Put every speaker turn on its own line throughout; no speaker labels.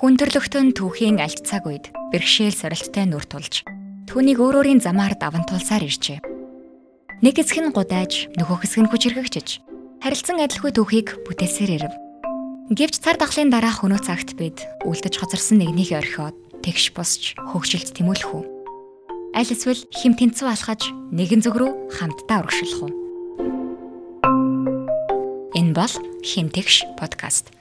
Хүн төрлөختөн түүхийн альт цаг үед бэрхшээл сорилттой нүр тулж түүнийг өөр өөрийн замаар даван тулсаар иржээ. Нэг хэсэг нь гудайж, нөгөө хэсэг нь хүчрхэгчж харилцан адилгүй түүхийг бүтээсээр ирэв. Гэвч цар тахлын дараа хөнөө цагт бид үлдэж хоцорсон нэгнийг орхиод тэгш босч хөвгшилт тэмүүлэх үү? Аль эсвэл хим тэнцүү алхаж нэгэн зүг рүү хамтдаа урагшлах уу? Энэ бол химтгш подкаст.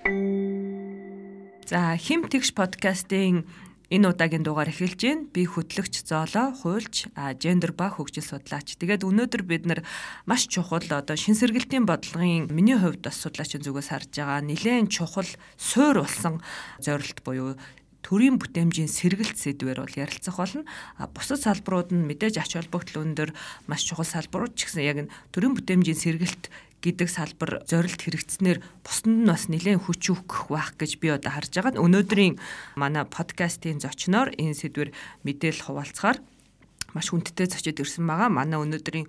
За хим тэгш подкастын энэ удаагийн дугаар эхэлж байна. Би хөтлөгч Зооло, хуульч, гендер ба хөгжил судлаач. Тэгээд өнөөдөр бид нар маш чухал одоо шин сэргэлтийн бодлогын миний хувьд бас судлаачийн зүгээс харж байгаа нэлээд чухал суур болсон зорилт буюу төрийн бүтээмжийн сэргэлт сэдвэр бол ярилцах болно. А бусад салбарууд нь мэдээж ач холбогдол өндөр маш чухал салбарууд ч гэсэн яг нь төрийн бүтээмжийн сэргэлт гэдэг салбар зорилт хэрэгцснээр бусдад нь бас нэлээд хүч өгөх байх гэж би одоо харж байгаа. Өнөөдрийн манай подкастын зочноор энэ сэдвэр мэдээлэл хуваалцахаар маш хүндтэй зочид ирсэн байгаа. Манай өнөөдрийн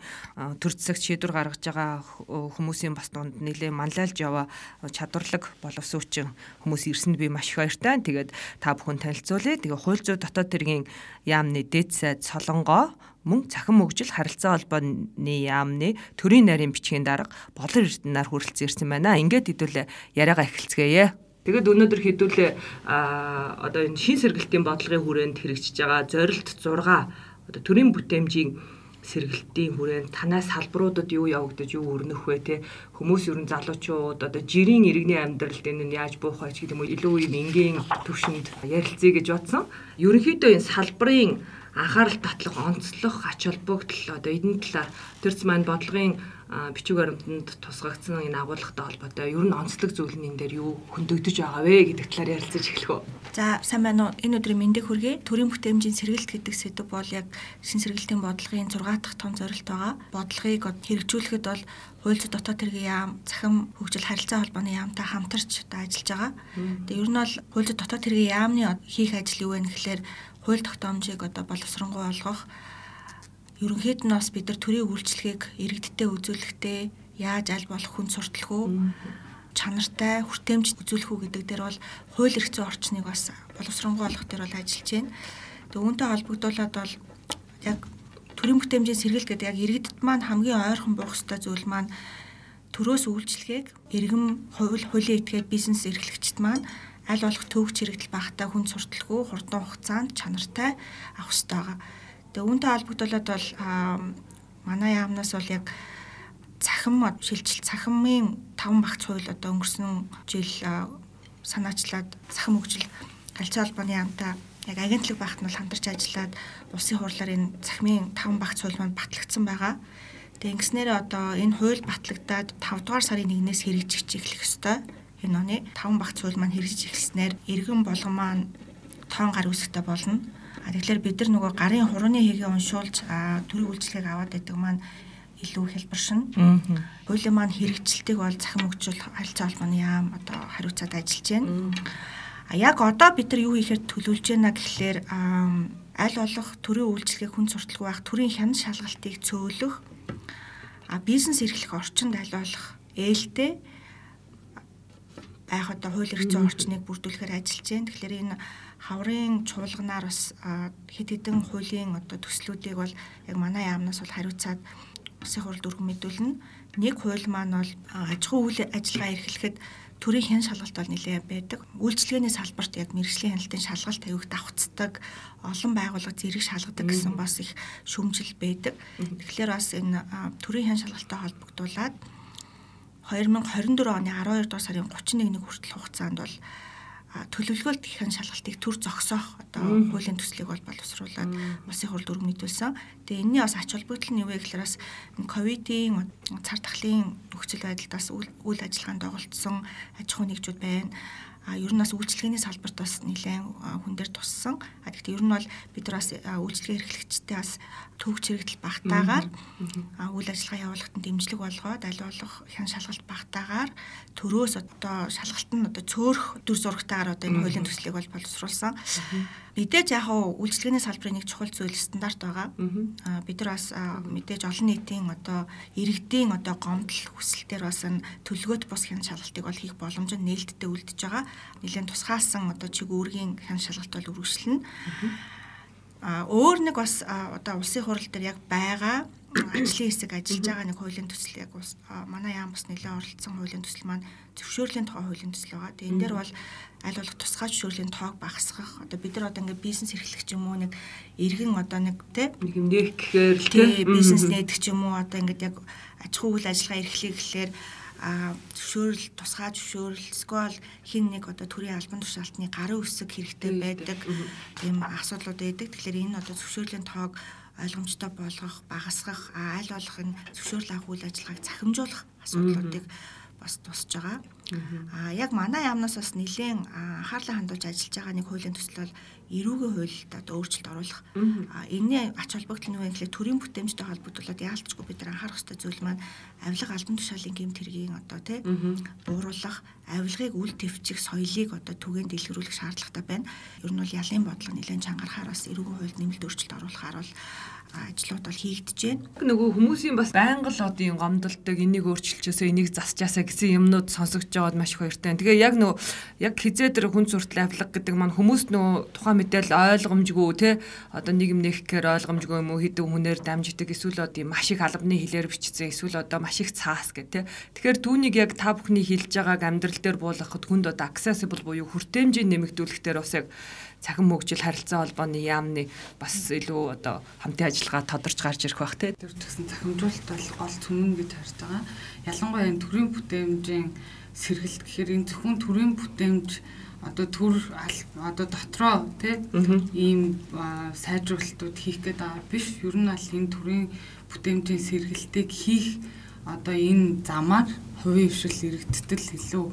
төр засагт шийдвэр гаргаж байгаа хүмүүсийн бас дунд нэлээ манлайлж яваа чадварлаг боловсруучийн хүмүүс ирсэнд би маш их баяртай. Тэгээд та бүхэн танилцуулъя. Тэгээ хууль зүйн дотоод тэргийн яамны дэд сайд Солонгоо мөн цахим хөгжил харилцаа холбооны яамны төрийн нарийн бичгийн дарга болор эрдэнээр хүрэлцэн ирсэн байна. Ингээд хэдүүлээ яриагаа эхэлцгээе. Тэгэд өнөөдөр хэдүүлээ а одоо энэ шин сэргэлтийн бодлогын хүрээнд хэрэгжиж байгаа зорилт 6 одоо төрийн бүтээмжийн сэргэлтийн хүрээнд танаас салбаруудад юу явагдаж юу өрнөх вэ те хүмүүс ер нь залуучууд одоо жирийн иргэний амьдралд энэ нь яаж буух вэ гэдэг юм уу илүү юм энгийн төвшөнд ярилцъя гэж бодсон. Ерөнхийдөө энэ салбарын анхаарал татлах онцлог ач холбогдол одоо эдийн талаар төрц маань бодлогын бичиг баримтанд тусгагдсан энэ агуулгатай холбоотой ер нь онцлог зүйл нь энэ дээр юу хөндөгдөж байгаа вэ гэдэг талаар ярилцаж эхлэх үү.
За сайн байна уу. Энэ өдрийн мэндийг хүргэе. Төрийн бүтээмжийн сэргэлт гэдэг сэдв бол яг шин сэргэлтийн бодлогын 6 дахь том зорилт байгаа. Бодлогыг хэрэгжүүлэхэд бол хууль зүйн дотоод хэргийн яам, захим хөгжил харилцаа холбооны яамтай хамтарч одоо ажиллаж байгаа. Тэгээ ер нь бол хууль зүйн дотоод хэргийн яамны хийх ажил юу вэ гэхээр хууль тогтоомжийг одоо боловсронгуй болгох ерөнхийд нь бас бид нар төрийн үйлчлэгийг иргэдтэй үзүүлэхдээ яаж аль болох хүн сурталх уу чанартай хүртээмж үзүүлэх үү гэдэг дээр бол хууль эрх зүйн орчныг бас боловсронгуй болгох дээр бол ажиллаж байна. Тэгээ үүнтэй холбогдуулаад бол яг төрийн бүтээмжийн сэргэлт гэдэг яг иргэдэд маань хамгийн ойрхон буух ёстой зүйл маань төрөөс үйлчлэгийг иргэн хууль хуулийн этгээд бизнес эрхлэгчд маань аль болох төвөгч хэрэгдэл багтаа хүн сурталгүй хурдан хугацаанд чанартай авах хэрэгтэй байгаа. Тэгээ үүнтэй холбогдуулаад бол манай яамнаас бол яг цахим шилжилт цахимын 5 багц хууль одоо өнгөрсөн жил санаачлаад цахим хөгжил харилцаа холбооны яамтай яг агентлаг багт нь хамтарч ажиллаад улсын хурлаар энэ цахимын 5 багц хууль маань батлагдсан байгаа. Тэгээ ингэснээрээ одоо энэ хууль батлагдаад 5 дугаар сарын 1-ээс хэрэгжиж эхлэх ёстой энэ оны 5 багц хууль маань хэрэгжиж эхэлснээр иргэн болгон маань тоон гар үсгтэй болно. А тэгэхээр бид нар нөгөө гарын хурууны хэгийг уншуулж төрийн үйлчлэгийг аваад байдаг маань илүү хэлбэршин. Хуулийн маань хэрэгжилтийг бол захин хөгжил харилцаа холбооны яам одоо хариуцаад ажиллаж байна. А яг одоо бид нар юу хийхээр төлөвлөж байна гэхлээр аль болох төрийн үйлчлэгийг хүн сурталгүй байх, төрийн хян шалгалтыг цөөлөх, а бизнес эрхлэх орчинд аль болох ээлтэй байх одоо хууль эрх зүйн орчныг бүрдүүлэхээр ажиллаж байна. Тэгэхээр энэ хаврын чуулганаар бас хэд хэдэн хуулийн одоо төслүүдийг бол яг манай яамнаас бол хариуцаад улсын хурлд өргөн мэдүүлнэ. Нэг хууль маань бол аж ахуй үйл ажиллагаа эрхлэхэд төрийн хэн шалгалт бол нэлээд байдаг. Үйлчлэгээний салбарт яг мэрэгжлийн хяналтын шалгалт тавигт давхцдаг олон байгууллага зэрэг шалгадаг гэсэн бас их шүүмжил байдаг. Тэгэхээр бас энэ төрийн хэн шалгалттай холбогдуулаад 2024 оны 12 дугаар сарын 31-ний хүртэл хугацаанд бол төлөвлөгөөлт гихын шалгалтыг төр зогсоох одоо хуулийн төслийг бол боловсруулаад улсын хурлд өргөн мэдүүлсэн. Тэгээ энэний бас ач холбогдол нь юу вэ гэхээр бас ковидын цар тахлын нөхцөл байдалд бас үйл ажиллагаанд доголдсон аж ахуй нэгжүүд байна а ер нь бас үйлчлэгээний салбарт бас нэлээд хүн дээр туссан. А гэхдээ ер нь бол бид нар бас үйлчлэгээ эрхлэгчтэй бас төвөгч хэрэгдэл багтаагаар үйл ажиллагаа явуулахад дэмжлэг болгоод аль болох хян шалгалт багтаагаар төрөөс одоо шалгалт нь одоо цөөрөх дүр зурагтайгаар одоо энэ хуулийн төслийг бол боловсруулсан. Мэдээж яг хуу үйлчлэгээний салбарын нэг чухал зүйл стандарт байгаа. Аа бид нар бас мэдээж олон нийтийн одоо иргэдийн одоо гомдол хүсэлтээр бас төлөвлөгөөт бус хян шалгалтыг бол хийх боломж нь нээлттэй үлдэж байгаа. Нилээн тусгаалсан одоо чиг үүргийн хян шалгалт бол үргэлжлэнэ. Аа өөр нэг бас одоо улсын хурал дээр яг байгаа ажлын хэсэг ажиллаж байгаа нэг хуулийн төсөл яг манай яам бас нэлээд оролцсон хуулийн төсөл маань зөвшөөрлийн тухай хуулийн төсөл байгаа. Тэгээ энэ дээр бол аль болох тусгай зөвшөөрлийн тоог багасгах. Одоо бид нар одоо ингээд бизнес эрхлэх юм уу нэг иргэн одоо нэг тий
нэг юм нээх гэхээр
тий бизнес нээдэг ч юм уу одоо ингээд яг аж ахуй үйл ажиллагаа эрхлэх гэхлээр а зөвшөөрөл тусгай зөвшөөрөл эсвэл хин нэг одоо төрийн албан тушаалтны гарын үсэг хэрэгтэй байдаг. Тийм асуудлууд байдаг. Тэгэхээр энэ одоо зөвшөөрлийн тоог ойлгомжтой болгох, багасгах, аль болох энэ зөвшөөрөл авах үйл ажиллагааг захимжуулах асуудлуудыг бас тусж байгаа. Аа яг манай яамнаас бас нэлээд анхаарлаа хандуулж ажиллаж байгаа нэг хуулийн төсөл бол эрүүгийн хуульд одоо өөрчлөлт оруулах. Энэний ач холбогдол нь юу гэхлээр төрийн бүтээмжтэй холбогдуулаад яалтчгүй бид нар анхаарах хэрэгтэй зүйл маань авилга албан тушаалын гэмт хэргийн одоо тий бууруулах, авилгыг үл твчих соёлыг одоо түгээн дэлгэрүүлэх шаардлагатай байна. Ер нь бол ялын бодлого нэлээд чангарахаар бас эрүүгийн хуульд нэмэлт өөрчлөлт оруулахаар бол ажлууд бол хийгдэж байна.
Нөгөө хүмүүсийн бас байнга л одын гомдолдог энийг өөрчилчөөсөө энийг засчаасаа гэсэн юмнууд сонсогдож байгаад маш их баяртай. Тэгээ яг нөгөө яг хизээ дээр хүн суртал авлага гэдэг маань хүмүүс нөгөө тухайн мэдээл ойлгомжгүй те одоо нэг юм нэхгээр ойлгомжгүй юм уу хэдэн хүнээр дамждаг эсвэл одоо маш их албаны хэлээр бичсэн эсвэл одоо маш их цаас гэх те. Тэгэхээр түүнийг яг та бүхний хэлж байгааг амьдрал дээр буулгахад хүнд одоо accessible буюу хүртээмжийг нэмэгдүүлэх дээр бас яг цахим мөгжил харилцаа холбооны яамны бас илүү одоо хамтын ажиллагаа тодорч гарч ирэх бах тий.
Гэсэн цахимжуулалт бол гол түмэн гэж харж байгаа. Ялангуяа энэ төрийн бүтээмжийн сэргэлт гэхээр энэ зөвхөн төрийн бүтээмж одоо төр одоо дотроо тий ийм сайжруулалтууд хийх гээд байгаа биш. Ер нь аль энэ төрийн бүтээмжийн сэргэлтийг хийх одоо энэ замаар хувийн хвшил иргэдтэл илүү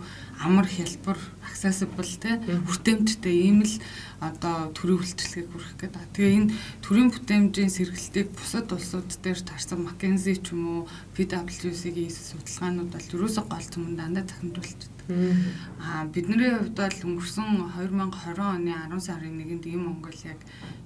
амар хялбар accessible те хүртээмжтэй ийм л одоо төрийн үйлчлэгийг хүргэх гэдэг. Тэгээ энэ төрийн бүтээмжийн сэргэлтийг бусад улсууд дээр тарсан McKinsey ч юм уу PwC-ийн судалгаанууд бол ерөөсөө гол түмэн дандаа захимжуулж байна. Аа бидний хувьд бол өнгөрсөн 2020 оны 10 сарын 1-нд ийм Монгол яг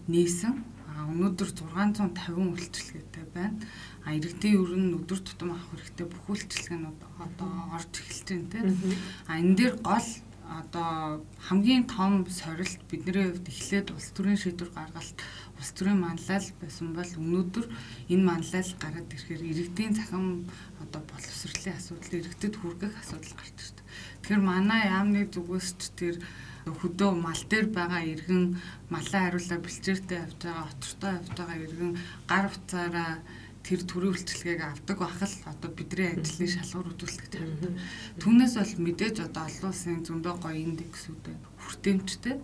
нээсэн. Аа өнөөдөр 650 үйлчлэгээтэй байна а иргэдийн ер нь өдөр тутам авах хэрэгтэй бүх үйлчлэгнүүд одоо орж эхэлж байна тийм. А энэ дээр гол одоо хамгийн том сорилт бидний хувьд эхлээд улс төрийн шийдвэр гаргалт улс төрийн манлайл байсан бол өнөөдөр энэ манлайл гараад ирэхээр иргэдийн захин одоо боловсролын асуудал иргэдэд хүргэх асуудал гарч ирдэг. Тэгэхээр манай яамны зүгээс ч тэр хөдөө мал дээр байгаа иргэн малаа хариулаа бэлчээртэй явж байгаа отортой явж байгаа иргэн гар утсаараа тэр төрийн үйлчлэгийг авдаг бахал одоо бидний ажлын шалгуур үзүүлэлт гэж харагдав. Түүнээс бол мэдээж одоо олон улсын зөндөө гоё индексүүд хүртээмжтэй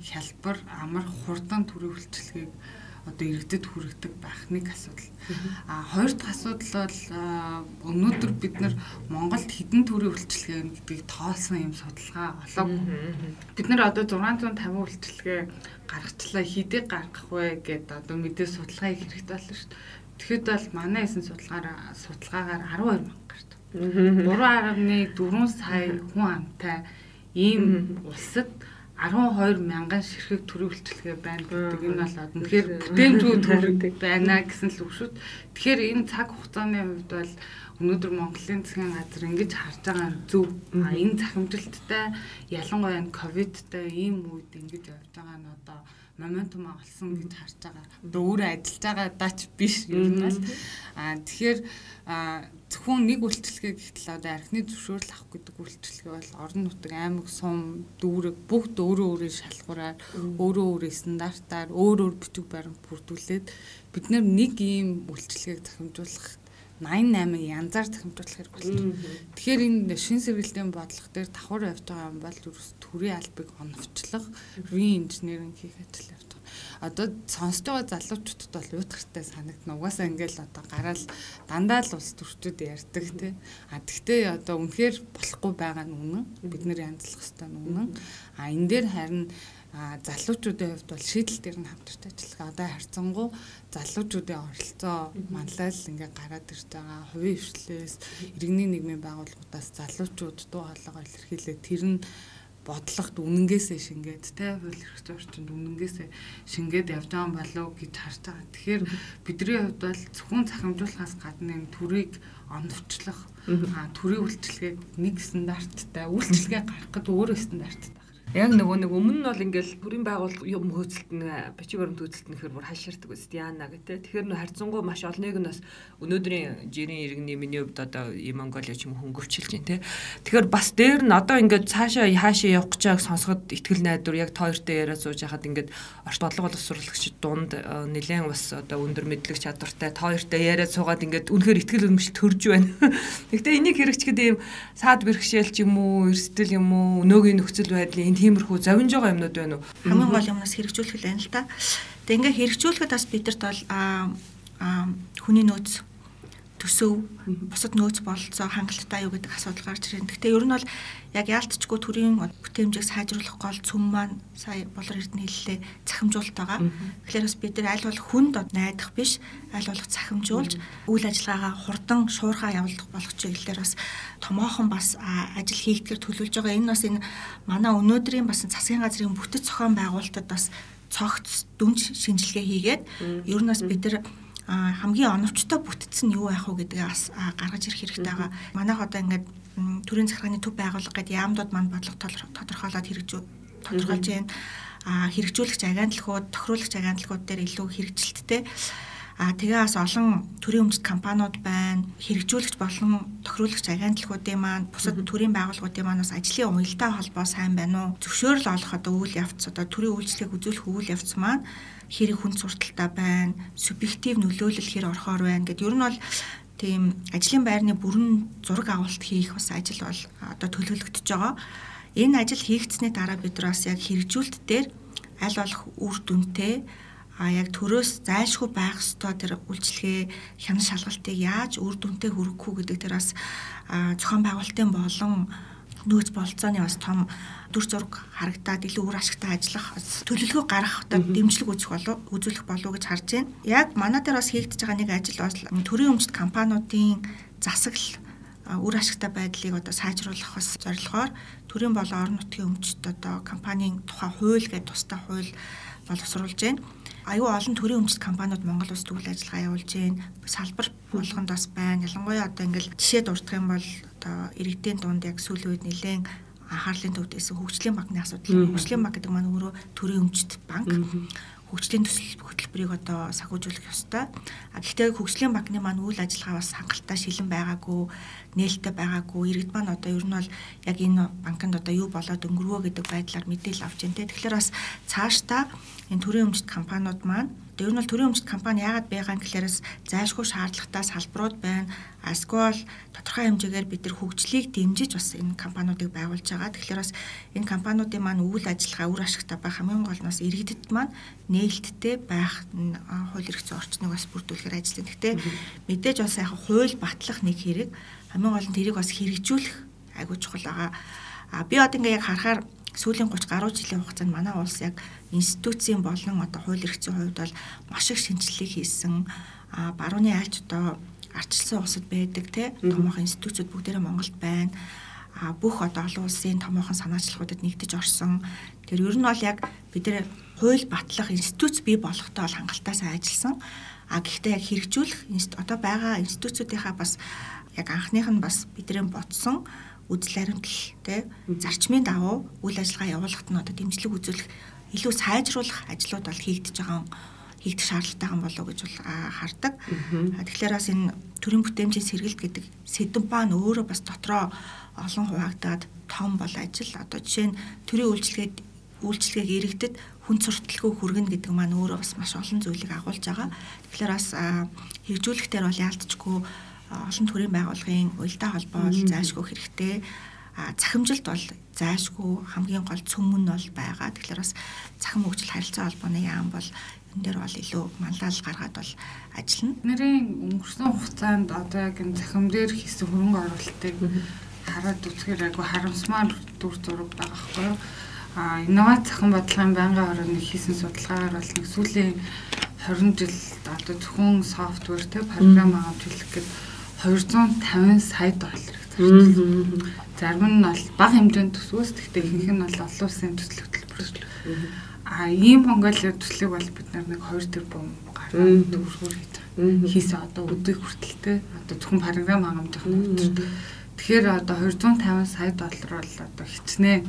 хялбар амар хурдан төрийн үйлчлэгийг одоо иргэдэд хүргэдэг байх нэг асуудал. А хоёр дахь асуудал бол өнөөдөр бид нар Монголд хідэн төрийн үйлчлэгээ гэдгийг тоолсон юм судалгаа олоогүй. Бид нар одоо 650 үйлчлэгээ гаргачлаа хідээ гаргах вэ гэдээ одоо мэдээ судалгаа хийх хэрэгтэй болно шүү дээ Тэгэхэд бол манай хийсэн судалгаараа судалгаагаар 12 мянга гарт. 3.4 сая хүн амтай ийм улсад 12 мянган ширхэг төрийн үйлчлэгээ байна гэдэг энэ бол үнэхээр бүтээмжгүй төрөг байна гэсэн л үг шүү. Тэгэхээр энэ цаг хугацааны хувьд бол өнөөдөр Монголын засгийн газар ингэж харж байгаа зөв. Энэ захимжилттай ялангуяа энэ ковидтай ийм үед ингэж явж байгаа нь одоо моментум олсон гэж харж байгаа. Одоо өөрөө ажиллаж байгаа дач биш юм бол. Аа тэгэхээр зөвхөн нэг үйлчлэгээ гэхтэл одоо архины зөвшөөрөл авах гэдэг үйлчлэгээ бол орон нутаг аймаг сум дүүрэг бүгд өөрөө өөрийн шалгуураар өөрөө өөрийн стандартаар өөр өөр бичиг баримт бүрдүүлээд бид нэг ийм үйлчлэгийг захимжуулах 88 янзаар захимжуулах хэрэг болж. Тэгэхээр энэ шин сэргэлтийн бодлого дээр давхар явж байгаа юм бол ерөөс төрийн албыг оновчлох, re-engineering хийх ажил явж байгаа. Одоо сонсож байгаа залуучуудад бол уйтгартай санагдана. Угаасаа ингээл одоо гараал дандаа л улс төрчүүд ярьдаг тий. А тэгтээ одоо үнэхээр болохгүй байгаа нь үнэн. Бид нэр янзлах нь үнэн. А энэ дээр харин залуучуудын хувьд бол шийдэл дээр нь хамтарч ажиллах. Одоо харьцангуй залуучуудын оролцоо манлайл ингээ гараад ирж байгаа. Хувийн хвшлээс иргэний нийгмийн байгууллагуудаас залуучууд дуу хоолойгоо илэрхийлээ. Тэр нь бодлогот үнэнгээсээ шингээд те хууль эрх зүйн орчинд үнэнгээсээ шингээд явж байгаа болов гэж харж байгаа. Тэгэхээр бидний хувьд бол зөвхөн захимжуулахаас гадна энэ төрийг оновчлох төрийн үйлчлэгийг нэг стандарттай үйлчлэгээ гаргах гэдэг өөрөө стандарттай
Яг нөгөө нэг өмнө нь бол ингээл бүрийн байгууллага юм хөөцөлт нь бичиг баримт хөөцөлт нэхэр бүр хайширдаг үст яана гэдэг. Тэгэхээр нөө харьцангуй маш олныг нь бас өнөөдрийн жирийн иргэний миний хувьд одоо Монголиа ч юм хөнгөвчлж байна те. Тэгэхээр бас дээр нь одоо ингээд цаашаа хаашаа явах гэж байгааг сонсоход ихтгэл найдвар яг та хоёртой яриа сууж хахад ингээд орт бодлого боловсруулагчид дунд э, нэлээд бас одоо өндөр мэдлэг чадвартай та хоёртой яриа суугаад ингээд үнэхээр ихтгэл өмчлөлт төрж байна. Гэхдээ энийг хэрэгчгэд ийм саад бэрхшээл ч юм уу, эрсдэл юм уу, өнөөгийн нөхцөл байдлын тиймэрхүү завинж байгаа юмнууд байна уу?
Хамгийн гол юмнаас хэрэгжүүлэх л байна л та. Тэгээ ингээ хэрэгжүүлэхэд бас бидэрт бол аа хүний нөөц төсөв бусад нөөц бололцоо хангалттай юу гэдэг асуудал гарч ирэн. Гэхдээ ер нь бол яг яалтчгүй төрийн бүтээмжийг сайжруулах гол цөм маань сая болор эрдэнэ хэллээ цахимжуулалт байгаа. Тэгэхээр бас бид нар аль болох хүнд найдах биш, аль болох цахимжуулж үйл ажиллагаагаа хурдан шуурхаа явуулах болох чиглэлээр бас томоохон бас ажил хийгдэхэр төлөвлөж байгаа. Энэ бас энэ манай өнөөдрийн бас засгийн газрын бүтэц зохион байгуулалтад бас цогц дүнж шинжилгээ хийгээд ер нь бас бид нар хамгийн оновчтой бүтцэн юу байх вэ гэдгээ бас гаргаж ирэх хэрэгтэй байгаа. Манайх одоо ингээд төрийн захиргааны төв байгууллага гэдэг яамдууд манд бодлого тодорхойлоод хэрэгжүү тодорхойлж байна. А хэрэгжүүлэгч агентлагууд, тохируулагч агентлагууд дээр илүү хэрэгжилттэй А тэгээ бас олон төрийн өмчт компаниуд байна. Хэрэгжүүлэгч болон тохируулагч агентлагуудын маань бусад төрийн байгууллагуудын маань бас ажлын уялдаа холбоо сайн байна уу? Зөвшөөрөл олох одоо үйл явц одоо төрийн үйлчлэгийг үзүүлэх үйл явц маань хэрэг хүн сурталтай байна, субъектив нөлөөлөл хэр орохоор байна гэд ер нь бол тийм ажлын байрны бүрэн зураг авалт хийх бас ажил бол одоо төлөвлөгдөж байгаа. Энэ ажил хийгдсэний дараа бид бас яг хэрэгжүүлэлт дээр аль болох үр дүнтэй а яг төрөөс зайлшгүй байх ёстой тэр үйлчлэгээ хянах шалгалтыг яаж үр дүнтэй хүргэх үү гэдэг тэр бас зохион байгуулалтын болон нөөц болцооны бас том дүр зураг харагдаад илүү үр ашигтай ажиллах төлөвлөгөө гаргах одоо дэмжлэг үзэх болов үзүүлэх болов гэж харж байна. Яг манай дээр бас хийгдэж байгаа нэг ажил бол төрийн өмчт компаниудын засаглал үр ашигтай байдлыг одоо сайжруулах бас зорилгоор төрийн болон орон нутгийн өмчт одоо компанийн тухай хууль гэдэг тусдаа хууль боловсруулж байна аюу олон төрлийн өмчт компаниуд Монгол улсад үйл ажиллагаа явуулж байна. Салбар болгонд бас байна. Ялангуяа одоо ингээл жишээ дурдах юм бол одоо иргэдийн дунд яг сүүлийн үед нэлээд анхаарлын төвд байсан хөгжлийн банкны асуудал. Хөгжлийн банк гэдэг маань өөрөө төрийн өмчт банк хөгжлийн төсөл хөтөлбөрийг одоо санхүүжүүлэх ёстой. А гэхдээ хөгжлийн банкны маань үйл ажиллагаа бас хангалттай шилэн байгаагүй, нээлттэй байгаагүй. Иргэд маань одоо ер нь бол яг энэ банкнд одоо юу болоод өнгөрвөө гэдэг байдлаар мэдээлэл авч байна те. Тэгэхээр бас цаашдаа энэ төрийн өмчт компаниуд маань Тэр нь бол төрийн өмчт компани яагаад байгаа гэхлээрээс зайлшгүй шаардлагатай салбарууд байна. Аскол тодорхой хэмжээгээр бид нар хөгжлийг дэмжиж бас энэ компаниудыг байгуулж байгаа. Тэгэхээр бас энэ компаниудын маань үйл ажиллагаа үр ашигтай байх хамгийн гол нь бас иргэдэд маань нээлттэй байх хууль эрх зүйн орчныг бас бүрдүүлэхээр ажиллана. Гэхдээ мэдээж бас яг хууль батлах нэг хэрэг хамгийн гол нь тэрийг бас хэрэгжүүлэх айгуу чухал байгаа. А би одоо ингээ яг харахаар сүүлийн 30 гаруй жилийн хугацаанд манай улс яг институцийн болон одоо хууль эрх зүйн хувьд бол маш их шинжилгээ хийсэн. А барууны айлч одоо арчилсан улсад байдаг те томоохон институцүүд бүгдээрээ Монголд байна. А бүх одоо олон улсын томоохон санаачлагуудад нэгдэж орсон. Тэр ер нь бол яг бид нэр хууль батлах институц бий болохтой бол хангалттай ажилласан. А гэхдээ яг хэрэгжүүлэх одоо байгаа институцүүдийнхаа бас яг анхных нь бас бидний бодсон үйл харимтлал те зарчмын дагуу үйл ажиллагаа явуулахад нь одоо дэмжлэг үзүүлэх илүү сайжруулах ажлууд бол хийгдэж байгаа хийгдэх шаардлагатай юм болов уу гэж бол хардаг. Тэгэхээр бас энэ төрийн бүтээмжийн сэргэлт гэдэг сэдв баан өөрөө бас дотроо олон хуваагдаад том бол ажил. Одоо жишээ нь төрийн үйлчлэгээд үйлчлэгийг иргэдэд хүн сурталгүй хүргэнэ гэдэг маань өөрөө бас маш олон зүйлийг агуулж байгаа. Тэгэхээр бас хэрэгжүүлэхтэр бол яалтчгүй олон төрлийн байгууллагын уялдаа холбоо зайлшгүй хэрэгтэй захимжилт бол зайлшгүй хамгийн гол цөм нь бол байгаа. Тэгэхээр бас захим хөгжил харилцаа холбооны яам бол энэ дээр бол илүү манлал гаргаад бол ажиллана.
Нэрийн өнгөрсөн хугацаанд одоо яг энэ захим дээр хийсэн хөрөнгө оруулалтыг хараад үзэхээр айгүй харамсмаар дүр зураг байгаа хгүй юу? А инновац захин бодлогын байнгын хорооны хийсэн судалгаагаар бол нэг сүүлийн 20 жил одоо зөвхөн софтвер те програм авч хэлэх гэдэг 250 сая доллар зарчилсан. Зарим нь бол бага хэмжээнд төсвөөс гэхдээ ихэнх нь бол олон улсын төсөл хөтөлбөр. А ийм Монголын төслийг бол бид нэг 2 тэрбум гаруй төгрөгөөр хийж байгаа. Хийсэн одоо өдөрт хүртэлтэй одоо зөвхөн програм хангамжих нь. Тэгэхээр одоо 250 сая доллар бол одоо хичнээн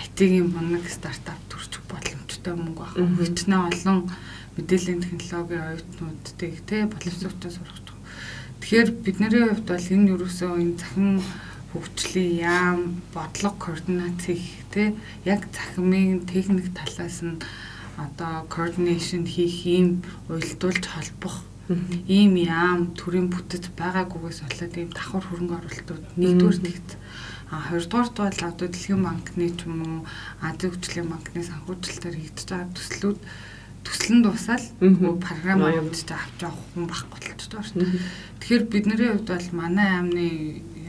IT-ийн мунаг стартап төрчих боломжтой мөнгө байна. Хичнээн олон мэдээллийн технологийн оюутнуудтай те боловсролтой сурах. Тэгэхээр бидний хувьд бол энэ юусоо энэ захин хөгжлийн яам, бодлого координац хийх те яг захимын техник талаас нь одоо координашн хийх ийм уялдуулж холбох ийм яам төрийн бүтэц байгаагүйгээс болоод ийм давхар хөрөнгө оруулалтууд нэгдүгээр тэгт А хоёрдугаарт бол одоо Дэлхийн банкны ч юм уу Азийн хөгжлийн банкны санхүүжилтээр хийгдэж байгаа төслүүд төсөл нь дуусаад програм авч авч явах хүн байхгүй байгаа шүү дээ. Тэгэхээр бидний хувьд бол манай аймны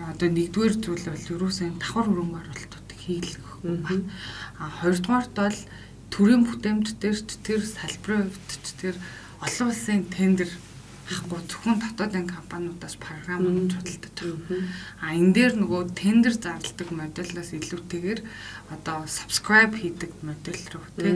одоо нэгдүгээр зүйл бол юусэн давхар хөрөнгө оруулалтуудыг хийлгэх байна. А хоёрдугаарт бол төрийн бүтээмж дээр ч тэр салбарын хувьд ч тэр олон улсын тендер ахгүй зөвхөн дотоодын компаниудаас програм өгч худалдаж байгаа. А энэ дээр нөгөө тендер зарладаг модельлаас илүүтэйгээр одоо subscribe хийдэг модель рүү тий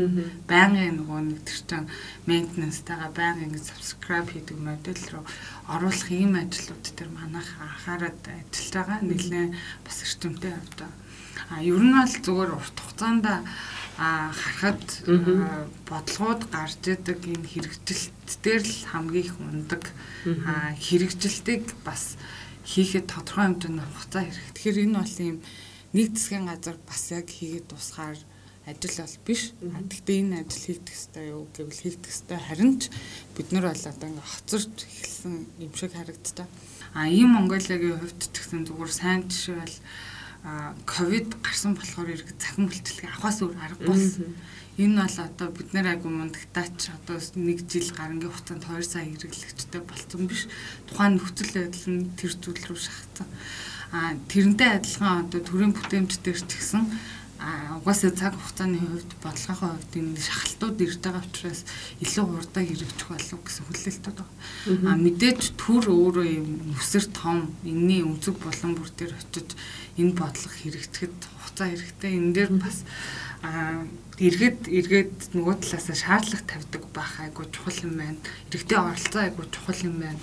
байнгын нөгөө нэг тэр чинь maintenance-тайгаа байнгын subscribe хийдэг модель рүү оруулах ийм ажлууд тэр манайх анхаарал ажиллаж байгаа. Нэлээд бас эрчимтэй хувьд. А ер нь бол зүгээр урт хугацаанд харахад бодлогууд гарч идэг энэ хэрэгжилт дээр л хамгийн их ундаг хэрэгжилтийг бас хийхэд тодорхой хэмжээний хугацаа хэрэг. Тэгэхээр энэ бол ийм нэг засгийн газар бас яг хийгээд тусгаар ажил бол биш. Гэхдээ энэ ажил хийгдэх ёстой юу гэвэл хийгдэх ёстой. Харин ч бид нар бол одоо ингээ хоцорч эхэлсэн юм шиг харагддаг. А ийм Монголиагийн хувьд ч гэсэн зүгээр сайн жишээ бол ковид гарсан болохоор ирэх захин бэлтгэлийг авахаас өөр арга болсон. Энэ бол одоо бид нэр айгу мундагтаач одоо нэг жил гарангийн хугацаанд 2 сая хэрэглэгчтэй болсон биш. Тухайн нөхцөл байдал нь тэр зүйл рүү шахацсан. А тэрнтэй адилхан одоо төрийн бүтээмж дээр ч гэсэн угаасаа цаг хугацааны хувьд бодлогын хувьд энэ шахалтууд ирж байгаа учраас илүү хурдан хэрэгжих болов гэсэн хүлээлтүүд байна. А мэдээж төр өөрөө юм нүсэр том энэний өнцөг болон бүр дээр очиж энэ бодлого хэрэгжихэд хугацаа хэрэгтэй. Энэ дээр бас аа эргэд эргээд нөгөө талаасаа шаардлага тавьдаг байх айгу чухал юм байна. Иргэдийн оролцоо айгу чухал юм байна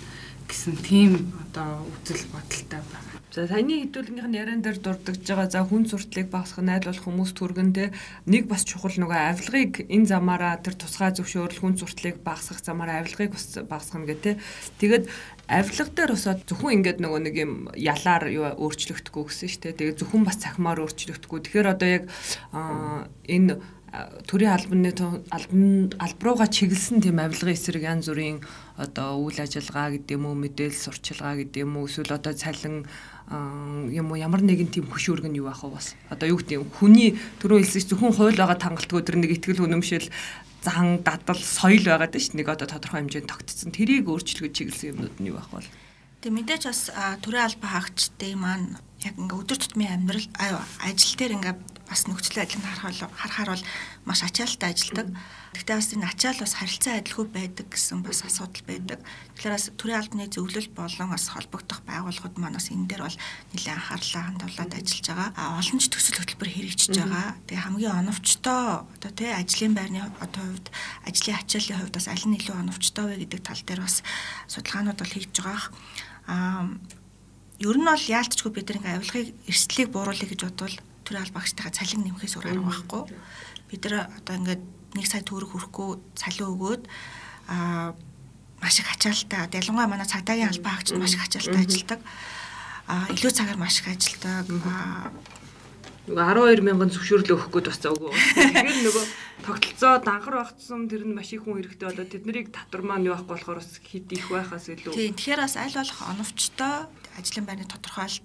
гэсэн тийм одоо үзэл бодолтой байна.
За таны хэдүүлгийнх нь яриан дээр дурддагж байгаа за хүн суртлыг багасгах найдварлах хүмүүс түргэн те нэг бас чухал нөгөө авилгыг энэ замаараа тэр тусгай зөвшөөрөл хүн суртлыг багасгах замаараа авилгыг бас багасгах гэх те. Тэгээд авилга дээр бас зөвхөн ингээд нөгөө нэг юм ялаар өөрчлөгдөхгүй гэсэн шүү дээ. Тэгээд зөвхөн бас цахимаар өөрчлөгдөхгүй. Тэгэхээр одоо яг энэ төрийн албаны албан албарууга чиглэсэн тийм авилгын эсрэг янз бүрийн одоо үйл ажиллагаа гэдэг юм уу мэдээлэл сурчилгаа гэдэг юм уу эсвэл одоо цалин юм уу ямар нэгэн тийм хөшөөрг нь юу ах вэ бас? Одоо юу гэдэг хүний төрөө хэлсэн зөвхөн хууль байгаа тангалтгүй тэр нэг ихтгэл үнэмшил зан дадал соёл байгаад ш нэг одоо тодорхой хэмжээнд тогтцсон. Тэрийг өөрчлөхөд чиглэсэн юмнууд нь юу ах вэ?
Тэг мэдээч бас төрийн албан хаагчдын маань яг ингээ өдөр тутмын амьдрал ажил дээр ингээ бас нөхцөл байдлыг харахаар харахаар бол маш ачаалттай ажилдаг. Гэхдээ бас энэ ачаал бас харилцан адилгүй байдаг гэсэн бас асуудал байдаг. Тэгэхээр бас төрийн албаны зөвлөл болон бас холбогдох байгууллагууд маань бас энэ дээр бол нэлээд анхаарлаа хандуулад ажиллаж байгаа. А олон ч төсөл хөтөлбөр хэрэгжиж байгаа. Тэгээ хамгийн оновчтой одоо тий ажлын байрны одоо хувьд ажлын ачааллын хувьд бас аль нь илүү оновчтой вэ гэдэг тал дээр бас судалгаанууд бол хийж байгаа. А ер нь бол яалтчгүй бид нэг авилгыг эрсдлийг бууруулъя гэж бодвол төрийн аль багштайгаа цалин нэмэхээс өөр арга байхгүй. Бид нар одоо ингээд нэг сая төгрөг хүрэхгүй цалин өгөөд аа маш их ачаалттай. Ялангуяа манай цагдаагийн албан хаагч маш их ачаалттай ажилладаг. Аа илүү цагаар маш их ажилладаг. Аа
нөгөө 12 мянган зөвшөөрлөө өгөх гээд бас заагүй. Тэгэхээр нөгөө тогтолцоо данхар багтсан тэр нь маш их хүн хэрэгтэй болоод тэднийг татвар маань юу байхгүй болохоор бас хэд их байхаас илүү.
Тийм. Тэгэхээр бас аль болох оновчтой ажлын байрны тодорхойлт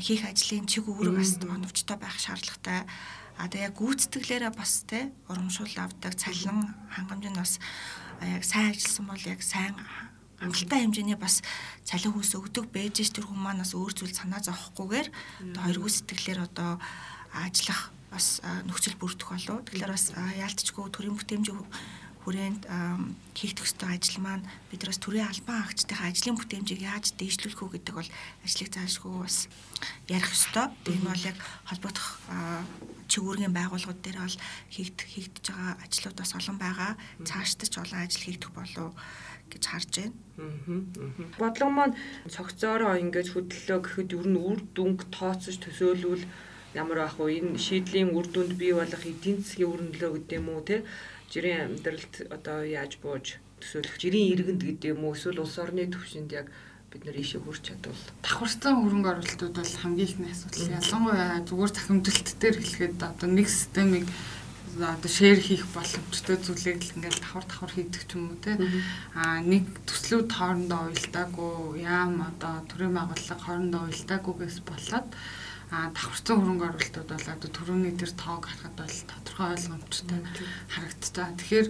хийх ажлын чиг үүрэг бас оновчтой байх шаардлагатай. А тэгээ яг гүйцэтгэлээрээ бас те урамшуул авдаг цалин хангамж нь бас яг сайн ажилласан бол яг сайн хангалттай хэмжээний бас цалин хүйс өгдөг байж ш тэр хүмүүс маань бас өөр зүйл санаа зовхгүйгээр одоо хоёр гүйцэтгэлээр одоо ажиллах бас нөхцөл бүрдэх болов. Тэгэхээр бас яалтчгүй төрийн бүтээмжийн хүрээнд хийх төстэй ажил маань биднээс төрийн албан агчдын ажлын бүтээмжийг яаж дэвшлүүлэх үү гэдэг бол ажлыг заашгүй бас ярих ёстой. Энэ бол яг холбогдох чигүүргийн байгууллагууд дээр бол хийгдэх хийгдэж байгаа ажлууд бас олон байгаа. Цаашдаа ч олон ажил хийгдэх болов гэж харж байна.
Бодлого маань цогцоороо ингэж хөдлөлөө гэхэд ер нь үр дүнг тооцож төсөөлвөл ямар байх вэ? Энэ шийдлийн үр дүнд бий болох эдийн засгийн өрнөлөө гэдэг юм уу те? Жирийн амьдралд одоо яаж бууж төсөөлөх жирийн иргэнд гэдэг юм уу? Эсвэл улс орны түвшинд яг бид нар ийшээ хүрч чадвал
давхарцсан хөрөнгө оруулалтууд бол хамгийн ихний асуудал. Ялангуяа зүгээр захимдалт дээр хэлэхэд одоо нэг системийг одоо шеэр хийх боломжтой зүйлийг л ингээл давхар давхар хийдэг ч юм уу те а нэг төслүүд хоорондоо уялдаагүй яам одоо төрийн байгууллага хоорондоо уялдаагүйгээс болоод давхарцсан хөрөнгө оруулалтууд бол одоо төрөний тэр тоог харахад бол тодорхой ойлгомжтой харагддаг. Тэгэхээр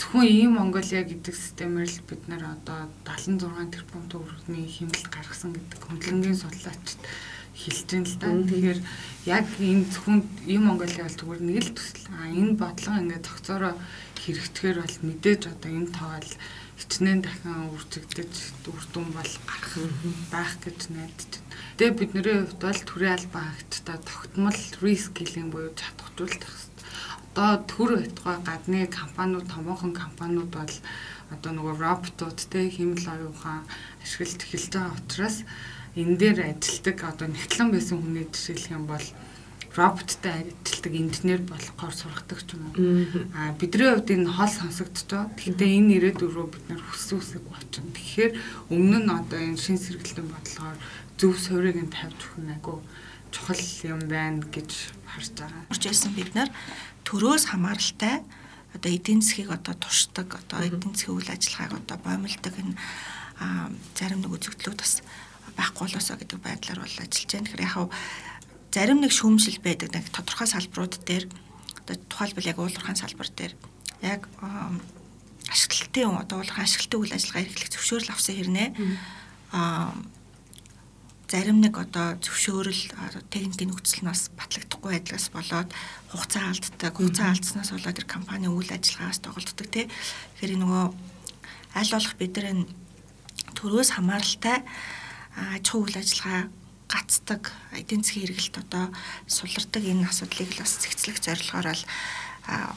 зөвхөн ийм Монголиа гэдэг системээр л бид нэр одоо 76 тэрбум төгрөгийн хэмнэлт гаргасан гэдэг хөндлөнгийн судлаачид хэлж байна л да. Тэгэхээр яг энэ зөвхөн ийм Монголиа бол зүгээр нэг л төсөл. А энэ бодлого ингээд цогцоороо хэрэгтгэхээр бол мэдээж одоо энэ тоол хичнээн дахин үржигдэж үр дүн бол гарах байх гэж найдаж. Тэгээ бидний хувьд бол төрийн албан агттай тогтмол рескилинг буюу чадхжуулах хэрэгтэй. Одоо төр байтугай гадны компаниуд томоохон компаниуд бол одоо нөгөө роботууд те хэмэл оюухан ашиглаж эхэлж байгаа учраас энэ дээр ажилтдаг одоо нэгтлэн байсан хүний жишээлх юм бол роботтай ажилтдаг инженер болохоор сургадаг ч юм уу. Аа бидний хувьд энэ хол байгаа. Гэхдээ энэ ирээдүйн рүү бид нар хүссэн үсэг болчихно. Тэгэхээр өмнө нь одоо энэ шин сэргэлтийн бодлогоор зөв суурийг нь тавьж өгөх нь айгу чухал юм байна гэж харж байгаа.
Урж ирсэн бид нар төрөөс хамааралтай одоо эдийн засгийг одоо тушдаг одоо эдийн засгийн үйл ажиллагааг одоо боомлдог энэ зарим нэг үзэгдлүүд бас байхгүй болоосоо гэдэг байдлаар бол ажиллаж байна. Тэгэхээр яг зарим нэг шүүмжил байдаг нэг тодорхой салбарууд дээр одоо тухайлбал яг уулуурхайн салбар дээр яг ашиглалтын одоо уулуурхайн ашиглалтын үйл ажиллагаа эрхлэх зөвшөөрөл авсан хэрнээ а зарим нэг одоо зөвшөөрөл техникийн нөхцөл нь бас батлагдахгүй байдлаас болоод хугацаа алддаг. Хугацаа алдснаас болоод тэр компани үйл ажиллагаагаас тоглолтдог тий. Тэгэхээр нөгөө аль болох бид нар төрөөс хамааралтай аж ахуй үйл ажиллагаа гацдаг эдийн засгийн хэрэгэлт одоо сулардаг энэ асуудлыг л бас зэгцлэх зорилгоор л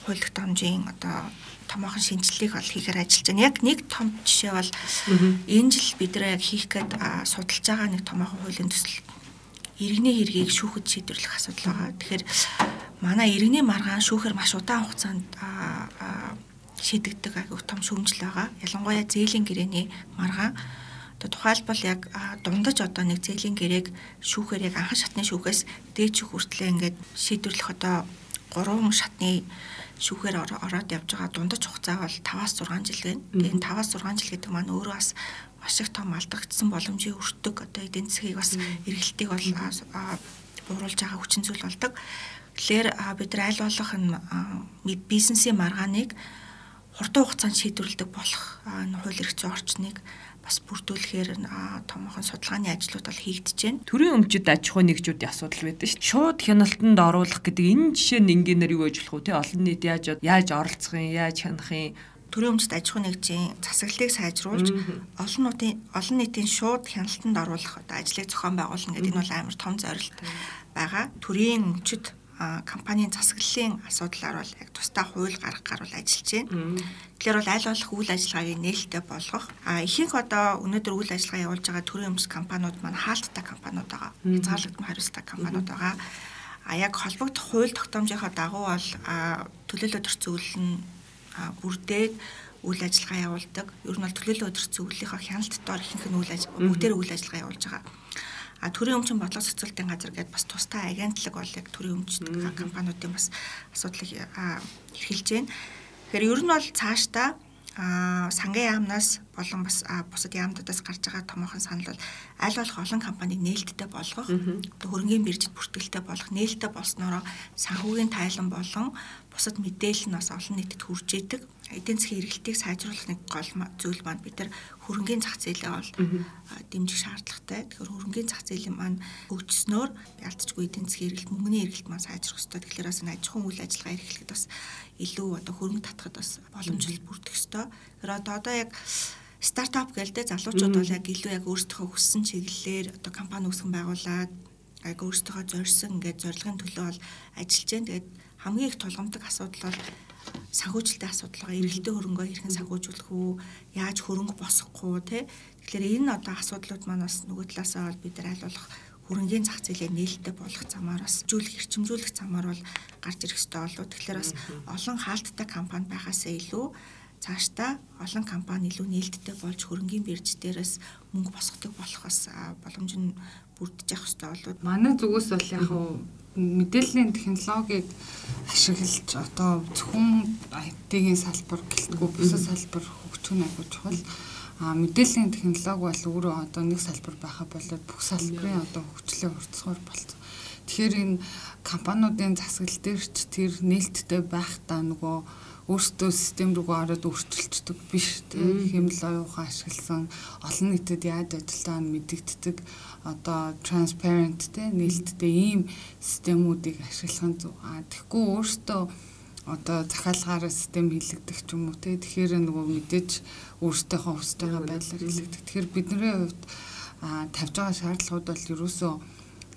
хууль тогтоомжийн одоо томоохон шинжилгээг бол хийхээр ажиллаж байна. Яг нэг том жишээ бол энэ жил бид нэр яг хийх гээд судалж байгаа нэг томоохон хуулийн төсөл иргэний хэргийг шүүхэд шийдвэрлэх асуудал байгаа. Тэгэхээр манай иргэний маргаан шүүхээр маш удаан хугацаанд шийдэгдэг айгүй том шүүмжил байгаа. Ялангуяа зээлийн гэрээний маргаан Одоо тухайлбал яг дундаж одоо нэг зээлийн гэрээг шүүхээр яг анхан шатны шүүхээс дээд шүүх хүртлээ ингээд шийдвэрлэх одоо гурван шатны шүүхээр ороод явж байгаа дундаж хугацаа бол 5-аас 6 жил байна. Тэгээд 5-аас 6 жил гэдэг маань өөрөө бас маш их том алдагдсан боломжийн өртөг одоо эдийн засгийг бас эргэлтийг бол бууруулж байгаа хүчин зүйл болдог. Тэгэхээр бид нар аль болох нь бизнесийн маргааныг хурдан хугацаанд шийдвэрлэдэг болох хууль эрх зүйн орчныг бас бүрдүүлэхээр томоохон судалгааны ажлууд бол хийгдэж байна.
Төрийн өмчөд аж ахуй нэгжүүдийн асуудал байдаг шүү. Шууд хяналтанд оруулах гэдэг энэ жишээ нь энгийнээр юу гэж болох вэ? Олон нийт яаж яаж оролцох юм, яаж хянах юм?
төрийн өмчт аж ахуй нэгжийн засаглалыг сайжруулж олон нийтийн олон нийтийн шууд хяналтанд оруулах одоо ажлыг зохион байгуулна гэдэг энэ бол амар том зорилт байгаа. Төрийн өмчт компанийн засаглалын асуудлаар бол яг тусдаа хууль гаргах гаруул ажиллаж байна. Тэгэхээр бол аль болох үйл ажиллагааг нээлттэй болгох. А ихэнх одоо өнөөдөр үйл ажиллагаа явуулж байгаа төрийн өмс компаниуд маань хаалттай компаниуд байгаа. Хязгаарлагдсан хариуцлага компаниуд байгаа. А яг холбогдох хууль тогтоомжийнхаа дагуу бол төлөөлөл өдөрт зөвлөл нь бүрдээд үйл ажиллагаа явуулдаг. Ер нь бол төлөөлөл өдөрт зөвлөлийнхаа хяналтд дор ихэнх нь үйл ажиллагаа бүгдээр үйл ажиллагаа явуулж байгаа. А төрийн өмчийн бодлого цэцгэлтийн газар гэдээ бас тустай агентлаг бол яг төрийн өмчт компаниудын бас асуудлыг эрхэлж байна. Тэгэхээр ер нь бол цаашдаа сангийн яамнаас болон бас бусад яамдуудаас гарч байгаа томоохон санал бол аль болох олон компаниг нээлттэй болгох, хөрөнгөний биржид бүртгэлтэй болгох, нээлттэй болсноороо санхүүгийн тайлан болон бусад мэдээлэл нь бас олон нийтэд хүрч идэг. Эдийн засгийн эргэлтийг сайжруулах нэг гол зүйл маань бид нар хөрөнгөний зах зээлээ бол дэмжих шаардлагатай. Тэгэхээр хөрөнгөний зах зээлийн маань хөгжснөөр ялцчгүй эдийн засгийн эргэлт, мөнгөний эргэлт маань сайжрах ёстой. Тэгэхээр бас аж ахуйн үйл ажиллагаа эрхлэхэд бас илүү одоо хөрөнгө татахад бас боломжтой бүрдэх ёстой. Тэгэхээр одоо яг стартап гэлдэ залуучууд бол яг илүү яг өөрсдийнхөө хүссэн чиглэлээр одоо компани үүсгэн байгуулад яг өөрсдийнхөө зорьсон ингээд зорилгын төлөө бол ажиллаж байна. Тэгээд хамгийн их тулгамдаг асуудал бол санхүүжилтийн асуудал байгаа. Эргэлтийн хөрөнгөө хэрхэн санхүүжүүлэх үү? Яаж хөрөнгө босгохгүй те? Тэгэхээр энэ одоо асуудлууд маань бас нөгөө талаасаа бол бид нар аль болох хөрөнгөний зах зээлээ нээлттэй болгох замаар бас зүйлх эрчимжүүлэх замаар бол гарч ирэх ёстой болов. Тэгэхээр бас олон хаалттай компани байхаасаа илүү цаашдаа олон компани илүү нээлттэй болж хөрөнгөний бирж дээрээс мөнгө босгодог болох бас боломж нь бүрдэж явах ёстой болов.
Манай зүгээс бол яг мэдээллийн технологиг ашиглаж одоо зөвхөн IT-ийн салбар гэлтгүй бусад салбар хөгжих нь айгүй чухал. А мэдээллийн технологи бол өөрөө одоо нэг салбар байхаа болоод бүх салбарын одоо хөгжлөө хурцгаар болцсон. Тэгэхээр энэ компаниудын засаглал дээр ч тэр нээлттэй байх та нөгөө өөрсдөө систем рүүгээ ороод өөрчилчдөг биш тийм хэмэл оюухан ашигласан. Олон нийтэд яаж ажилтаа мэдэгддэг. Одоо transparent те нээлттэй ийм системүүдийг ашиглах нь зөв. А тэгэхгүй өөртөө одоо захиалгаараа систем хилэгдэх ч юм уу те. Тэгэхээр нөгөө мэдээж өөртөөхөө хүсэж байгаа байдлаар хилэгдэх. Тэгэхээр бидний хувьд тавьж байгаа шаардлагууд бол ерөөсөө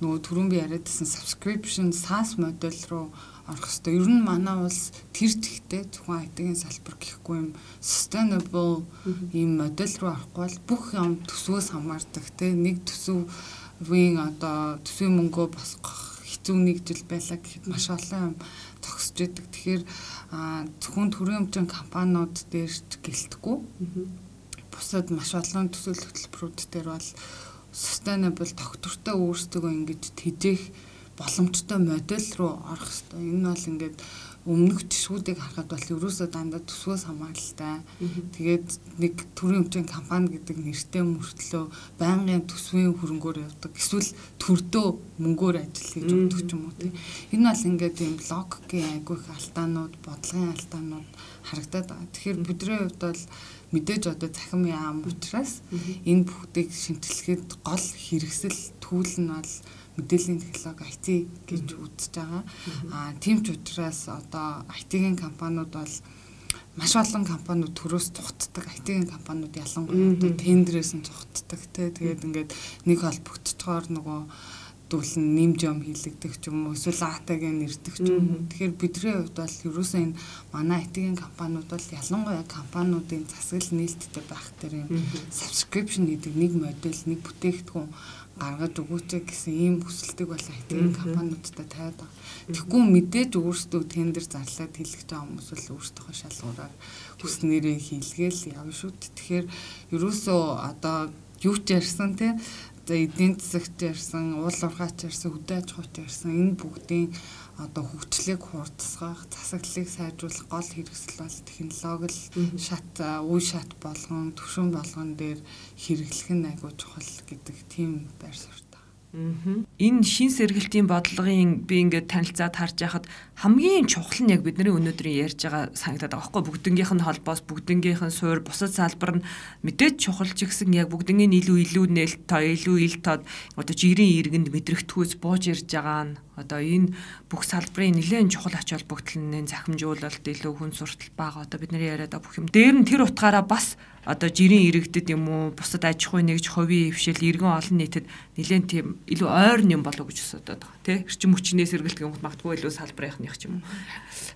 нөгөө түрүүн би яриадсэн subscription SaaS модель руу орох хэрэгтэй. Ер нь манай улс тэр зэгтээ зөвхөн IT-ийн салбар гэхгүй юм sustainable ийм модель руу орохгүй бол бүх юм төсвөөс хамаардаг те нэг төсвийн одоо төсвийн мөнгөө босгох хэцүү нэг жил байлаа гэхэд маш олон юм зогсож идэг. Тэгэхээр зөвхөн төрийн өмчийн компаниуд дээр гэлтэхгүй. Бусад маш олон төсөөлөх хөтөлбөрүүд дээр бол sustainable тогтвортой өөрсдөө ингэж тэжээх боломжтой модель руу орох хэрэгтэй. Энэ бол ингээд өмнөх жишгүүдийг харахад бол ерөөсөө дандаа төсвөөс хамааралтай. Тэгээд нэг төрийн өмчийн компани гэдэг нэртэй мөртлөө байнгын төсвийн хөрөнгөөр явдаг. Эсвэл төрдөө мөнгөөр ажил хийж өгдөг ч юм уу тийм. Энэ бол ингээд юм логикийн айгүйх алдаанууд, бодлогын алдаанууд харагдаад байгаа. Тэгэхээр бидний хувьд бол мэдээж одоо захим яам учраас энэ бүгдийг шинжилгээд гол хэрэгсэл түүл нь бол мэдээллийн технологи IT гэж үзэж байгаа. Аа тийм ч учраас одоо IT-ийн компаниуд бол маш олон компаниуд төрөөс цугтдаг IT-ийн компаниуд ялангуяа одоо тендерээс нь цугтдаг те. Тэгээд ингээд нэг холбогдцохоор нөгөө дүүлэн нэмж юм хийлэгдэх ч юм уу эсвэл атагийн нэрдэх ч юм уу. Тэгэхээр бидний хувьд бол ерөөсөө энэ манай IT-ийн компаниуд бол ялангуяа компаниудын засаглал нээлттэй байх дээр юм subscription гэдэг нэг модель, нэг бүтээгдэхүүн гаргаж өгөөч гэсэн ийм хүсэлтийг бол IT компаниудтай тавиад байгаа. Тэгэхгүй мэдээж өөрсдөө тендер зарлаад хэлэх байгаа хүмүүс бол өөрсдөө шалгуураар хүснээрээ хийлгээл явна шүү дээ. Тэгэхээр ерөөсөө одоо юу ч ярьсан те эдийн засагт ярьсан, уул уурхаач ярьсан, хөдөө аж ахуйч ярьсан энэ бүгдийн одоо хөгжлийг хурдсгах, засаглалыг сайжруулах гол хэрэгсэл бол технологи шат, үе шат болгон, төвшин болгон дээр хэрэглэх нь айгуу чухал гэдэг тийм байр суурь
Энэ шин сэргэлтийн бодлогын би ингээд танилцаад харж байхад хамгийн чухал нь яг бидний өнөөдрийн ярьж байгаа санагдаад байгаа байхгүй бүгднгийнх нь холбоос бүгднгийнх нь суур бусад салбар нь мэдээж чухал ч гэсэн яг бүгднгийн илүү илүү нээлт тоо илүү ил тод одоо жирийн иргэнд мэдрэгтгүүц бууж ирж байгаа нь. Одоо энэ бүх салбарын нэлээд чухал ач холбогдлын захимжуулалт илүү хүн суртал бага одоо бидний яриад байгаа бүх юм. Дээр нь тэр утгаараа бас одоо жирийн иргэдэд юм уу бусад аж ахуй нэгж хувийн хвшил иргэн олон нийтэд нэлээд тийм илүү ойр юм болов гэж асуудаг тий эрчим хүчний сэргэлт гэмт магтгүй илүү салбарынхных ч юм уу.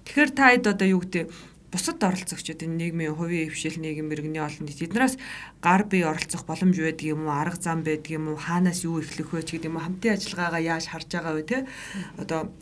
Тэгэхээр та хэд одоо юу гэдэг бусад оролцогчдод энэ нийгмийн хувийн хвшил нийгэм иргэний олон нийт эднээс гар бие оролцох боломж байдаг юм уу арга зам байдаг юм уу хаанаас юу эхлэх вэ ч гэдэг юм уу хамтын ажиллагаагаа яаж харж байгаа вэ те одоо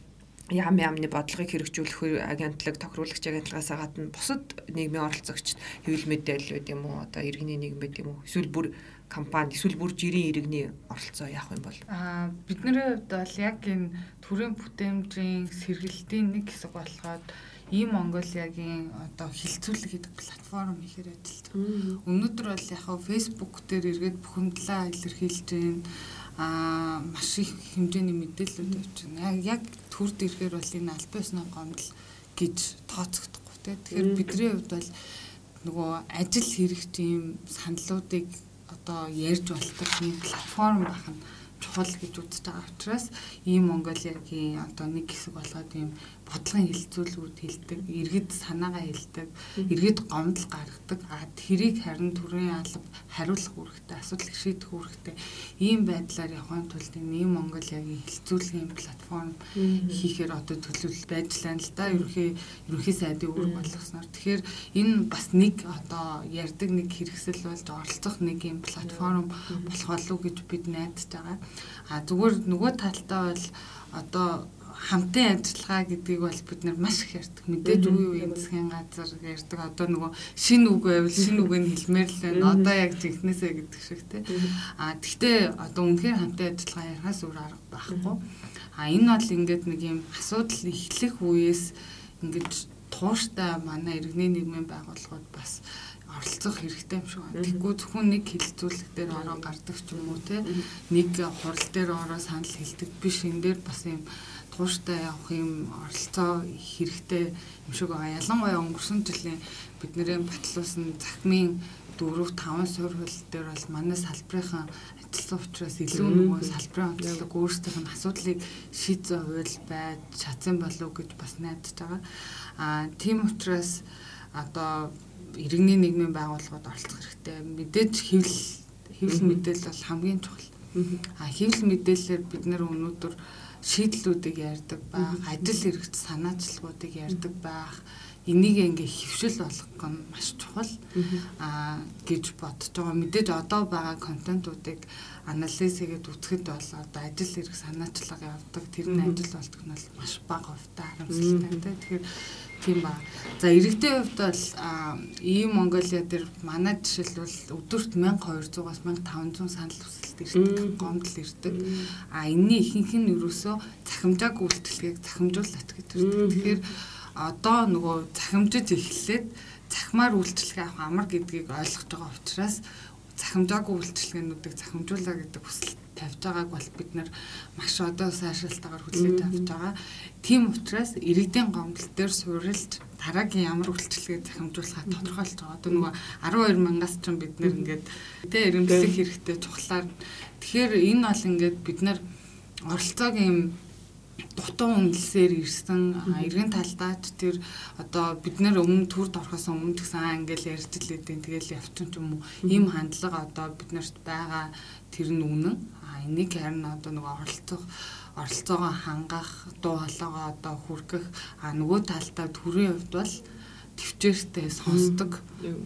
ям ямны бодлогыг хэрэгжүүлэх агентлаг тохируулагч агентлагаас гадна бусад нийгмийн оролцогчд хэвлэл мэдээлэлүүд юм уу? Одоо иргэний нийгэм байд юм уу? Эсвэл бүр компани эсвэл бүр жирийн иргэний оролцоо яах юм бол?
Аа бидний хувьд бол яг энэ төрийн бүтээмжийн сэргэлтийн нэг хэсэг болоход ийм Монголиагийн одоо хилцүүлэг гэдэг платформ ихээр ажиллаж байна. Өнөөдөр бол яг хаа Facebook дээр эргээд бүхэмдлээ илэрхийлж байна а маш их хэмжээний мэдээлэлүүд явж байна. Яг төрд ирэхээр бол энэ аль биесны гомдол гэж тооцогдохгүй тий. Тэгэхээр бидний хувьд бол нөгөө ажил хэрэгт ийм саналуудыг одоо ярьж болдог ийм платформ байх нь чухал гэж үзэж байгаа учраас ийм Монголиагийн одоо нэг хэсэг болгоод ийм бодлогын хилцүүлгүүд хэлдэг, иргэд санаагаа хэлдэг, иргэд гомдол гаргадаг. А тэрийг харин төрийн алба хариулах үүрэгтэй, асуудлыг шийдэх үүрэгтэй ийм байдлаар явахын тулд ийм Монголиагийн хилцүүлгийн платформ хийхээр одоо төлөвлөл байж лаа л да. Ерөнхий ерөнхий сайдын үүрэг болгосноор. Тэгэхээр энэ бас нэг одоо ярддаг нэг хэрэгсэл болж оролцох нэг ийм платформ болох болов гэж бид найдаж байгаа. А зүгээр нөгөө талдаа бол одоо хамтын ажиллагаа гэдгийг бол бид нар маш их ярьдаг. Мэдээж үе үеийн засгийн газар ярьдаг. Одоо нөгөө шин үг байвал шин үгийг хэлмээр л байна. Одоо яг жинхнээсээ гэдэг шиг те. А тэгтээ одоо үнэхээр хамтын ажиллагаа ярихаас өөр арга байхгүй. А энэ бол ингээд нэг юм асуудал эхлэх үеэс ингээд тууштай манай иргэний нийгмийн байгууллагууд бас оролцох хэрэгтэй юм шиг байна. Тэгвэл зөвхөн нэг хилцүүлэг дээр ороо гардаг ч юм уу те. Нэг хурал дээр ороо санал хэлдэг биш. Энэ дээр бас юм тууштай явах юм оролцоо хэрэгтэй юм шиг байгаа. Ялангуяа өнгөрсөн жилийн бидний батлуулсан захимын 4 5 суурь хөл дээр бол манай салбарынхан ажилласан учраас илүү нөгөө салбарын онцлог өөрсдийнх нь асуудлыг шийдсэн хувил байж чадсан болов уу гэж бас найдаж байгаа. Аа тийм учраас одоо иргэний нийгмийн байгууллагууд оролцох хэрэгтэй. Мэдээж хэвлэл хэвлэл мэдээлэл бол хамгийн чухал. Аа хэвлэл мэдээлэлээр бид нэр өнөөдөр шийдлүүдийг ярьдаг байх, ажил хэрэгт санаачлагуудыг ярьдаг байх, энийг ингээ хөвшил болгох нь маш чухал аа гэж бодож байгаа. Мэдээж одоо байгаа контентуудыг анализ хийгээд үзэхэд бол одоо ажил хэрэг санаачлага явдаг. Тэр нь ажил болтох нь бол маш бага хувьтай харамсалтай. Тэгэхээр тийм ба. За иргэдийн хувьд бол ийм Монголиа дээр манай жишээлбэл өдөрт 1200-аас 1500 санал хүсэлт ирдэг, гомдол ирдэг. А энэний ихэнх нь ерөөсөө захимжааг үйлчлэгийг захимжуулалт гэж ирдэг. Тэгэхээр одоо нөгөө захимжиж эхлээд захимаар үйлчлэгээ авах амар гэдгийг ойлгож байгаа учраас захимжаагүй үйлчлэгээнүүдийг захимжуулаа гэдэг хүсэлт тавьж байгааг бол бид нар маш одоо сайшаалтаагаар хүлээж авч байгаа. Тийм учраас иргэдийн гомдол дээр суурилж дараагийн ямар үйлчлэгээ захимжуулахаа тодорхойлж байгаа. Одоо нөгөө 12 мянгаас ч бид нэр ингээд тэ эрэмблэх хэрэгтэй чухлаар. Тэгэхээр энэ бол ингээд бид нар оролцоог юм дутуу үнэлсээр ирсэн эргэн талдаа ч тэр одоо бид нэр өмнө төрд орохоос өмнө гэсэн ингээл ярьж лээдэн тэгэл явчин ч юм уу. Ийм хандлага одоо биднэрт байгаа тэр нь. Үнэн а энийг харин одоо нөгөө оролцох оролцоогоо хангах дуу хоолойгоо одоо хүргэх а нөгөө талдаа төрийн хувьд бол төвчээртэй сонсдог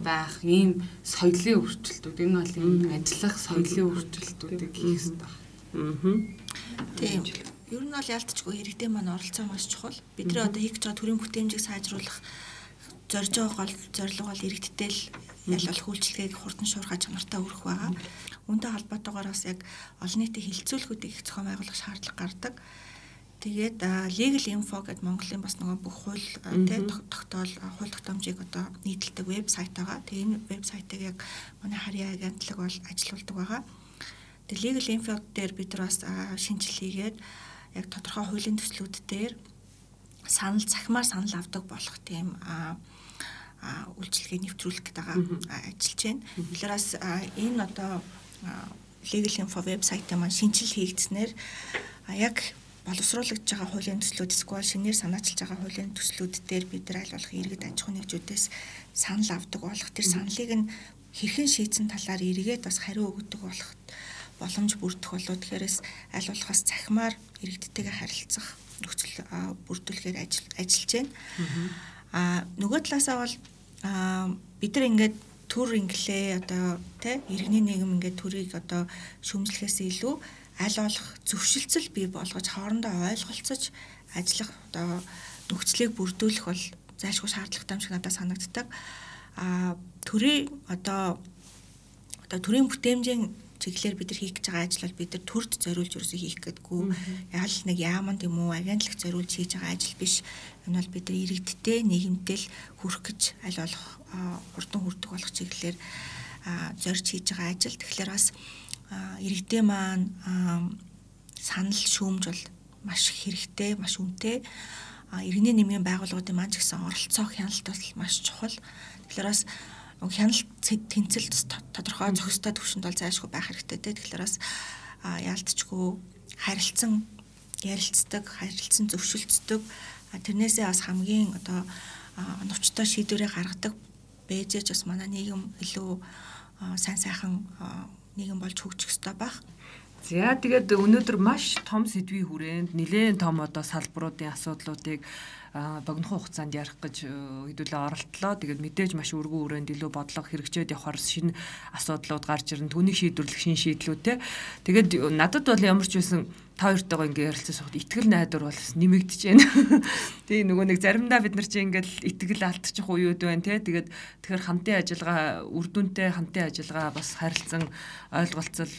байх ийм соёлын өөрчлөлтүүд энэ бол ийм ажиллах соёлын өөрчлөлтүүдийг хийх хэрэгтэй байна. Аа.
Тийм Ер нь бол ялцчгүй иргэдийн маань оролцоо маш чухал. Бидний одоо хийж байгаа төрийн бүтээмжийг сайжруулах зорж байгаа гол зорилго бол иргэдтэй л яль болох үйлчлэгийг хурдан шуурхай чанартай өргөх байгаа. Үүнтэй холбоотойгоор бас яг олон нийтийн хилцүүлгүүдийг их зохион байгуулах шаардлага гардаг. Тэгээд legal info гэдэг Монголын бас нөгөө бүх хууль тий тогтоол хууль тогтоомжийг одоо нийтэлдэг вебсайт байгаа. Тэгээ энэ вебсайтыг яг манай харьяа агентлаг бол ажилуулдаг байгаа. Тэгээ legal info дээр бид нар бас шинжил хийгээд яг тодорхой хуулийн төслүүд дээр санал цахимаар санал авдаг болох тийм үйлчлэгээ нэвтрүүлэх гэдэг ажиллаж байна. Тэрээс энэ одоо Legal Info вебсайтаа маань шинжил хийгдснээр яг боловсруулагдж байгаа хуулийн төслүүд эсвэл шинээр санаачилж байгаа хуулийн төслүүд дээр бид нар аль болох иргэд аж ахуйн нэгжүүдээс санал авдаг болох. Тэр саналыг нь хэрхэн шийдсэн талаар эргээд бас хариу өгдөг болох боломж бүрдэх болоо тэгэхээр аль болох бас цахимаар иргэдтэйгээ харилцах нөхцөл бүрдүүлэхээр ажиллаж байна. Аа нөгөө талаасаа бол бид нар ингээд төр инглээ одоо тий иргэний нийгэм ингээд төрийг одоо шөмжлөхээс илүү аль болох зөвшөлтсөл бий болгож хоорондоо ойлголцож ажиллах одоо нөхцөлийг бүрдүүлэх бол зайлшгүй шаардлагатай юм шиг надад санагддаг. А төрийн одоо одоо төрийн бүтээмжийн чиглэлээр бид нар хийх гэж байгаа ажил бол бид нар төрд зориулж ерөөсөө хийх гэдэггүй. Яг л нэг яаманд юм уу агентлагт зориулж хийж байгаа ажил биш. Энэ бол бид нар иргэдтэй нийгэмтэй л хүрэх гэж аль болох хурдан хүрдэг болох чиглэлээр зорж хийж байгаа ажил. Тэгэхээр бас иргэдээ маань санал шүүмж бол маш хэрэгтэй, маш үнэтэй. Иргэний нэмийн байгууллагуудын маань ч гэсэн оролцоо хяналт бас маш чухал. Тэгэхээр бас хяналт тэнцэл тодорхой зохистой төвшөнд бол зайлшгүй байх хэрэгтэй те. Тэгэхээр бас яалтчгүй харилцсан ярилцдаг, харилцсан зөвшөлдсөн тэрнээсээ бас хамгийн одоо новчтой шийдвэрээ гаргадаг бэжэж бас манай нийгэм илүү сайн сайхан нийгэм болж хөгжих ёстой байх.
За тэгээд өнөөдөр маш том сэдвийн хүрээнд нэлээд том одоо салбаруудын асуудлуудыг богинохон хугацаанд ярих гэж хэдүүлээ оролдлоо. Тэгээд мэдээж маш өргөн хүрээнд илүү бодлого хэрэгжээд явахаар шинэ асуудлууд гарч ирнэ. Түүнийг шийдвэрлэх шинэ шийдлүүд те. Тэгээд надад бол ямар ч байсан та хоёртойгоо ингээ ярилцсан сухад итгэл найдвар бол нэмэгдэж байна. Тэгээ нөгөө нэг заримдаа бид нар чи ингээл итгэл алдчих уууд байна те. Тэгээд тэгэхээр хамтын ажиллагаа үр дүнтэй хамтын ажиллагаа бас харилцан ойлголцол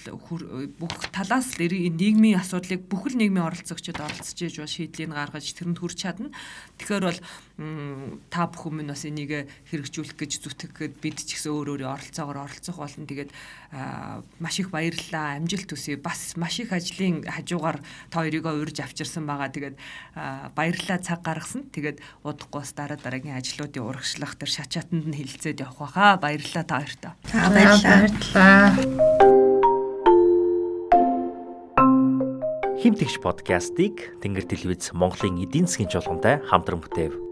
бүх талаас л нийгмийн асуудлыг бүхэл нийгмийн оролцогчдод оролцож иж бас шийдлийг гаргаж тэрэнд хүрч чадна. Тэгэхээр бол та бүхэн минь бас энийг хэрэгжүүлэх гэж зүтгэхэд бид ч гэсэн өөр өөрийн оролцоогоор оролцох болно. Тэгээд маш их баярлалаа. Амжилт хүсье. Бас маш их ажлын хажуугаар та хоёрыгоо урьж авчирсан байгаа. Тэгээд баярлалаа цаг гаргасан. Тэгээд удахгүй бас дараа дараагийн ажлуудын урагшлах төр шачаатанд нь хилцээд явах байхаа. Баярлалаа та хоёртаа.
Баярлалаа.
Химтгч подкастыг Тэнгэр телевиз Монголын эдийн засгийн жолгонтой хамтран бүтээв.